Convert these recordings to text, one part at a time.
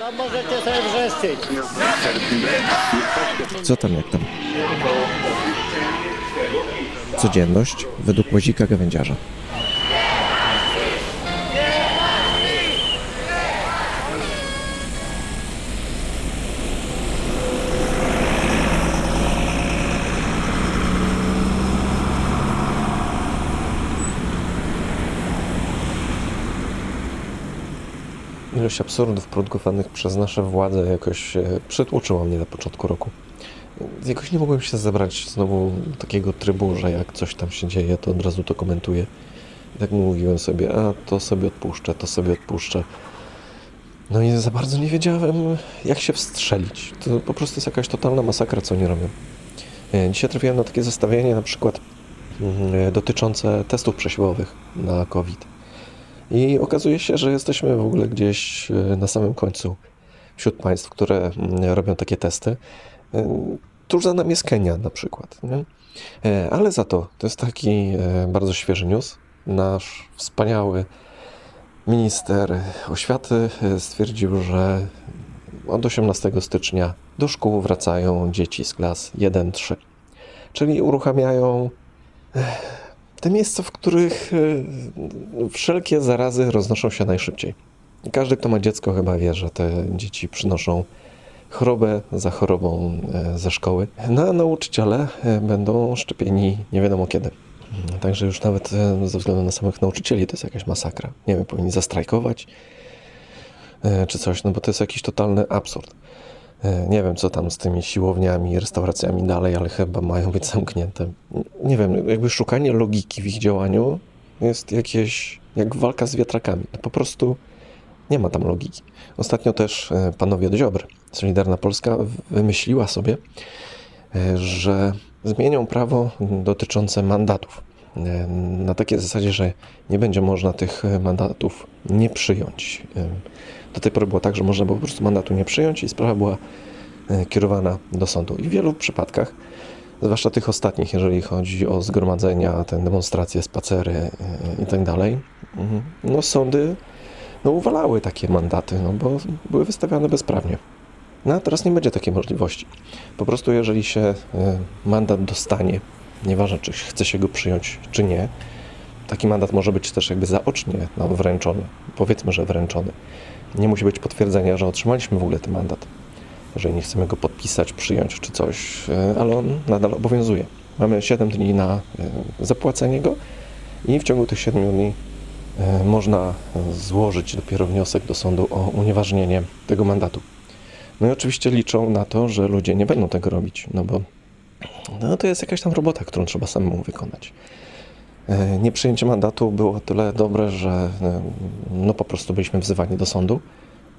No możecie sobie wrzeszczyć. Co tam jak tam? Codzienność według łazika gawędziarza. Ilość absurdów produkowanych przez nasze władze jakoś e, przytłoczyła mnie na początku roku. Jakoś nie mogłem się zebrać znowu takiego trybu, że jak coś tam się dzieje, to od razu to komentuję. Tak mówiłem sobie, a to sobie odpuszczę, to sobie odpuszczę. No i za bardzo nie wiedziałem, jak się wstrzelić. To po prostu jest jakaś totalna masakra, co oni robią. E, Dzisiaj trafiłem na takie zestawienie na przykład mm, e, dotyczące testów przesiewowych na COVID. I okazuje się, że jesteśmy w ogóle gdzieś e, na samym końcu wśród państw, które mm, robią takie testy. E, Tuż za nami jest Kenia na przykład. Nie? E, Ale za to, to jest taki bardzo świeży news. Nasz wspaniały minister oświaty stwierdził, że od 18 stycznia do szkół wracają dzieci z klas 1-3. Czyli uruchamiają te miejsca, w których e, wszelkie zarazy roznoszą się najszybciej. Każdy, kto ma dziecko, chyba wie, że te dzieci przynoszą chorobę za chorobą e, ze szkoły. No a nauczyciele e, będą szczepieni nie wiadomo kiedy. Mm, Także już nawet ze względu na samych nauczycieli to jest jakaś masakra. Nie wiem, powinni zastrajkować czy coś, no bo to jest jakiś totalny absurd. E, Nie wiem, co tam z tymi siłowniami, restauracjami dalej, ale chyba mają być zamknięte. Nie wiem, jakby szukanie logiki w ich działaniu jest jakieś jak walka z wiatrakami. No Po prostu nie ma tam logiki. Ostatnio też e, panowie od Solidarna Polska, wymyśliła sobie, e, że zmienią prawo dotyczące mandatów. Na takiej zasadzie, że nie będzie można tych e, mandatów nie przyjąć. Do tej pory było tak, że można było po prostu mandatu nie przyjąć i sprawa była e, kierowana do sądu. I w wielu przypadkach, zwłaszcza tych ostatnich, jeżeli chodzi o zgromadzenia, te demonstracje, spacery e, i tak dalej, mhm, no sądy no, uwalały takie mandaty, no bo były wystawiane bezprawnie. No a teraz nie będzie takiej możliwości. Po prostu jeżeli się mandat dostanie, nieważne czy chce się go przyjąć, czy nie, taki mandat może być też jakby zaocznie nam wręczony. Powiedzmy, że wręczony. Nie musi być potwierdzenia, że otrzymaliśmy w ogóle ten mandat. Jeżeli nie chcemy go podpisać, przyjąć czy coś, e, ale on nadal obowiązuje. Mamy 7 dni na e, zapłacenie go i w ciągu tych 7 dni e, można złożyć dopiero wniosek do sądu o unieważnienie tego mandatu. No i oczywiście liczą na to, że ludzie nie będą tego robić, no bo no to jest jakaś tam robota, którą trzeba samemu wykonać. E, Nieprzyjęcie mandatu było tyle dobre, że e, no po prostu byliśmy wzywani do sądu,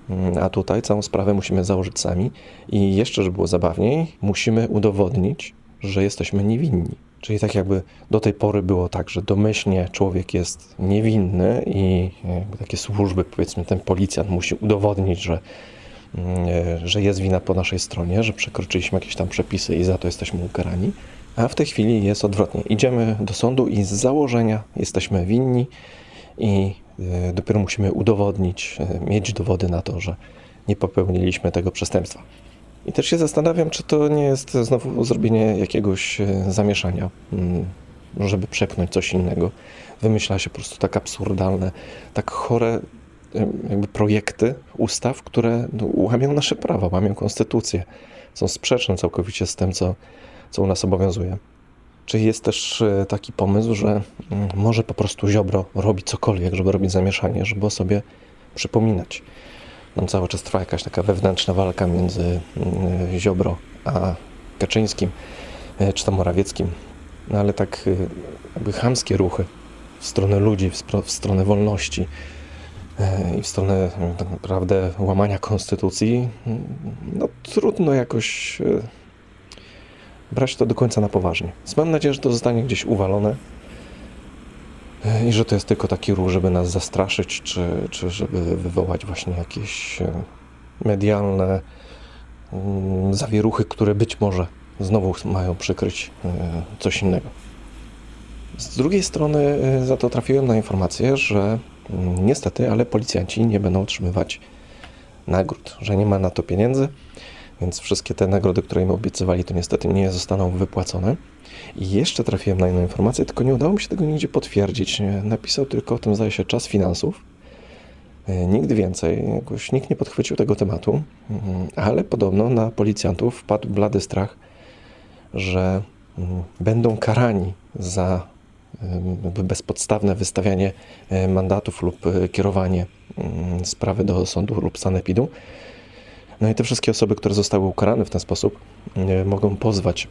Mm, a tutaj całą sprawę musimy założyć sami i jeszcze, żeby było zabawniej, musimy udowodnić, że jesteśmy niewinni. Czyli tak jakby do tej pory było tak, że domyślnie człowiek jest niewinny i takie służby, powiedzmy ten policjant musi udowodnić, że, że jest wina po naszej stronie, że przekroczyliśmy jakieś tam przepisy i za to jesteśmy ukarani. A w tej chwili jest odwrotnie. Idziemy do sądu i z założenia jesteśmy winni i e, dopiero musimy udowodnić, e, mieć dowody na to, że nie popełniliśmy tego przestępstwa. I też się zastanawiam, czy to nie jest znowu zrobienie jakiegoś e, zamieszania, mm, żeby przepchnąć coś innego. Wymyśla się po prostu tak absurdalne, tak chore e, jakby projekty ustaw, które no, łamią nasze prawa, łamią konstytucję. Są sprzeczne całkowicie z tym, co, co u nas obowiązuje. Czy jest też e, taki pomysł, że mm, może po prostu Ziobro robi cokolwiek, żeby robić zamieszanie, żeby o sobie przypominać? Tam cały czas trwa jakaś taka wewnętrzna walka między mm, Ziobro a Kaczyńskim, e, czy tam Morawieckim. No ale tak e, jakby chamskie ruchy w stronę ludzi, w, w stronę wolności i w stronę mm, tak naprawdę łamania konstytucji, mm, no trudno jakoś e, brać to do końca na poważnie. Więc mam nadzieję, że to zostanie gdzieś uwalone e, i że to jest tylko taki ruch, żeby nas zastraszyć, czy, czy żeby wywołać właśnie jakieś e, medialne mm, zawieruchy, które być może znowu mają przykryć e, coś innego. Z drugiej strony e, za to trafiłem na informację, że niestety, ale policjanci nie będą otrzymywać nagród, że nie ma na to pieniędzy, więc wszystkie te nagrody, które im obiecywali, to niestety nie zostaną wypłacone. I jeszcze trafiłem na inną informację, tylko nie udało mi się tego nigdzie potwierdzić. Napisał tylko o tym, zdaje się, czas finansów. E, Nigdy więcej, jakoś nikt nie podchwycił tego tematu, Mhm. ale podobno na policjantów wpadł blady strach, że mm, będą karani za bezpodstawne wystawianie e, mandatów lub e, kierowanie mm, sprawy do sądu lub sanepidu. No i te wszystkie osoby, które zostały ukarane w ten sposób, e, mogą pozwać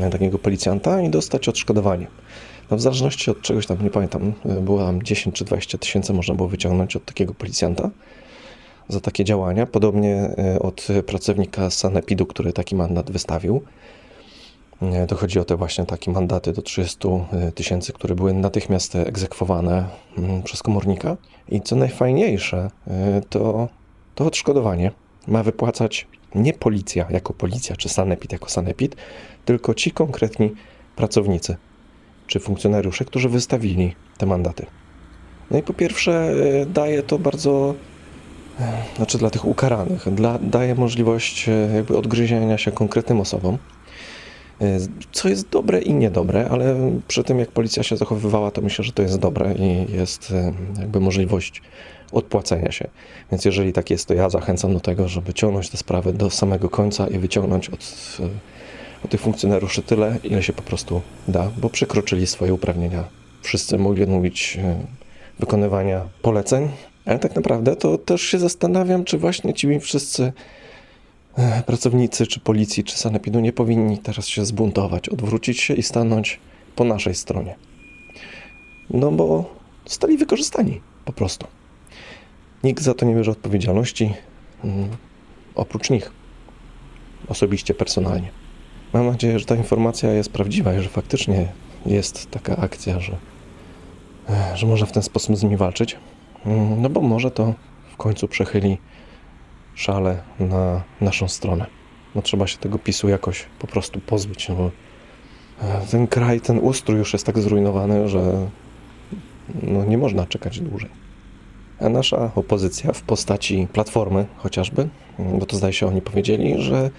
e, takiego policjanta i dostać odszkodowanie. No w zależności od czegoś tam, nie pamiętam, e, było tam 10 czy 20 tysięcy można było wyciągnąć od takiego policjanta za takie działania. Podobnie e, od pracownika sanepidu, który taki mandat wystawił. E, To chodzi o te właśnie takie mandaty do 30 tysięcy, które były natychmiast egzekwowane mm, przez komornika. I co najfajniejsze, e, to, to odszkodowanie ma wypłacać nie policja jako policja, czy sanepid jako sanepid, tylko ci konkretni pracownicy czy funkcjonariusze, którzy wystawili te mandaty. No i po pierwsze, e, daje to bardzo znaczy dla tych ukaranych, dla, daje możliwość e, jakby odgryzienia się konkretnym osobom, e, co jest dobre i niedobre, ale przy tym jak policja się zachowywała, to myślę, że to jest dobre i jest e, jakby możliwość odpłacenia się. Więc jeżeli tak jest, to ja zachęcam do tego, żeby ciągnąć te sprawy do samego końca i wyciągnąć od, e, od tych funkcjonariuszy tyle, ile się po prostu da, bo przekroczyli swoje uprawnienia. Wszyscy mogli odmówić e, wykonywania poleceń, ale tak naprawdę to też się zastanawiam, czy właśnie ci wszyscy e, pracownicy, czy policji, czy sanepidu nie powinni teraz się zbuntować, odwrócić się i stanąć po naszej stronie. No bo zostali wykorzystani po prostu. Nikt za to nie bierze odpowiedzialności, mm, oprócz nich, osobiście, personalnie. Mam nadzieję, że ta informacja jest prawdziwa i że faktycznie jest taka akcja, że, e, że można w ten sposób z nimi walczyć. Mm, No bo może to w końcu przechyli szale na naszą stronę. No trzeba się tego PiSu jakoś po prostu pozbyć, no bo e, ten kraj, ten ustrój już jest tak zrujnowany, że no nie można czekać dłużej. A nasza opozycja w postaci Platformy chociażby, mm, bo to zdaje się oni powiedzieli, że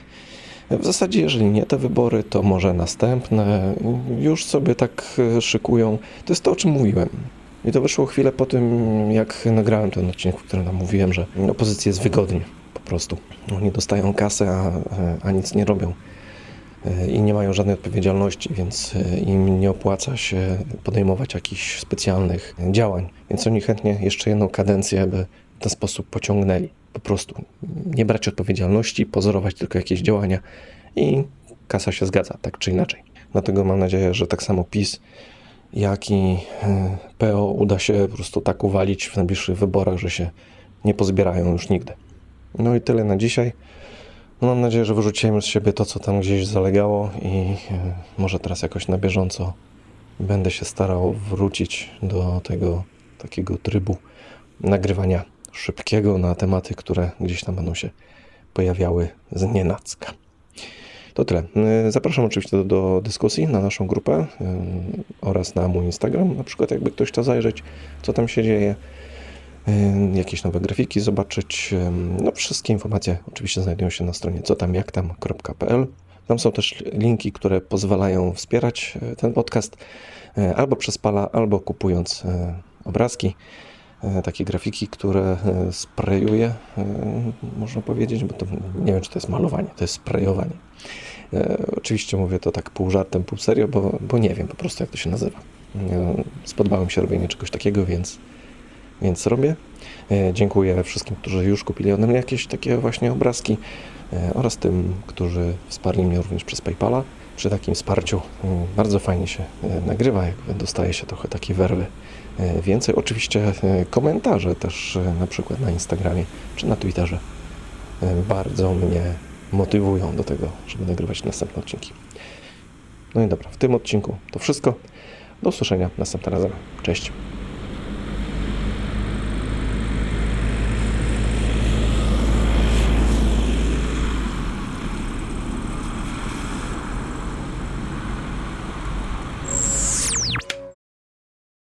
w zasadzie jeżeli nie te wybory, to może następne. Już sobie tak e, szykują. To jest to, o czym mówiłem. I to wyszło chwilę po tym, jak nagrałem ten odcinek, w którym mówiłem, że opozycji jest wygodnie prostu. Oni dostają kasę, a, a nic nie robią. E, I nie mają żadnej odpowiedzialności, więc e, im nie opłaca się podejmować jakichś specjalnych działań. Więc oni chętnie jeszcze jedną kadencję by w ten sposób pociągnęli. Po prostu nie brać odpowiedzialności, pozorować tylko jakieś działania i kasa się zgadza, tak czy inaczej. Dlatego mam nadzieję, że tak samo PiS jak i e, PO uda się po prostu tak uwalić w najbliższych wyborach, że się nie pozbierają już nigdy. No i tyle na dzisiaj. No mam nadzieję, że wyrzuciłem z siebie to, co tam gdzieś zalegało i e, może teraz jakoś na bieżąco będę się starał wrócić do tego takiego trybu nagrywania szybkiego na tematy, które gdzieś tam będą się pojawiały z nienacka. To tyle. Y, Zapraszam oczywiście do, do dyskusji na naszą grupę y, oraz na mój Instagram. Na przykład, jakby ktoś chciał zajrzeć, co tam się dzieje, jakieś nowe grafiki zobaczyć. No, wszystkie informacje oczywiście znajdują się na stronie cotamjaktam.pl. Tam są też linki, które pozwalają wspierać y, ten podcast y, albo przez Pala, albo kupując y, obrazki e, takie grafiki, które e, sprayuję, e, można powiedzieć, bo to nie wiem, czy to jest malowanie, to jest sprayowanie. E, Oczywiście mówię to tak pół żartem, pół serio, bo, bo nie wiem po prostu, jak to się nazywa. E, Spodobałem się robienie czegoś takiego, więc, więc robię. E, Dziękuję wszystkim, którzy już kupili ode mnie jakieś takie właśnie obrazki e, oraz tym, którzy wsparli mnie również przez PayPala. Przy takim wsparciu mm, bardzo fajnie się e, nagrywa, jakby dostaje się trochę takiej werwy e, więcej. Oczywiście e, komentarze też e, na przykład na Instagramie czy na Twitterze e, bardzo mnie motywują do tego, żeby nagrywać następne odcinki. No i dobra, w tym odcinku to wszystko. Do usłyszenia następnym razem. Cześć.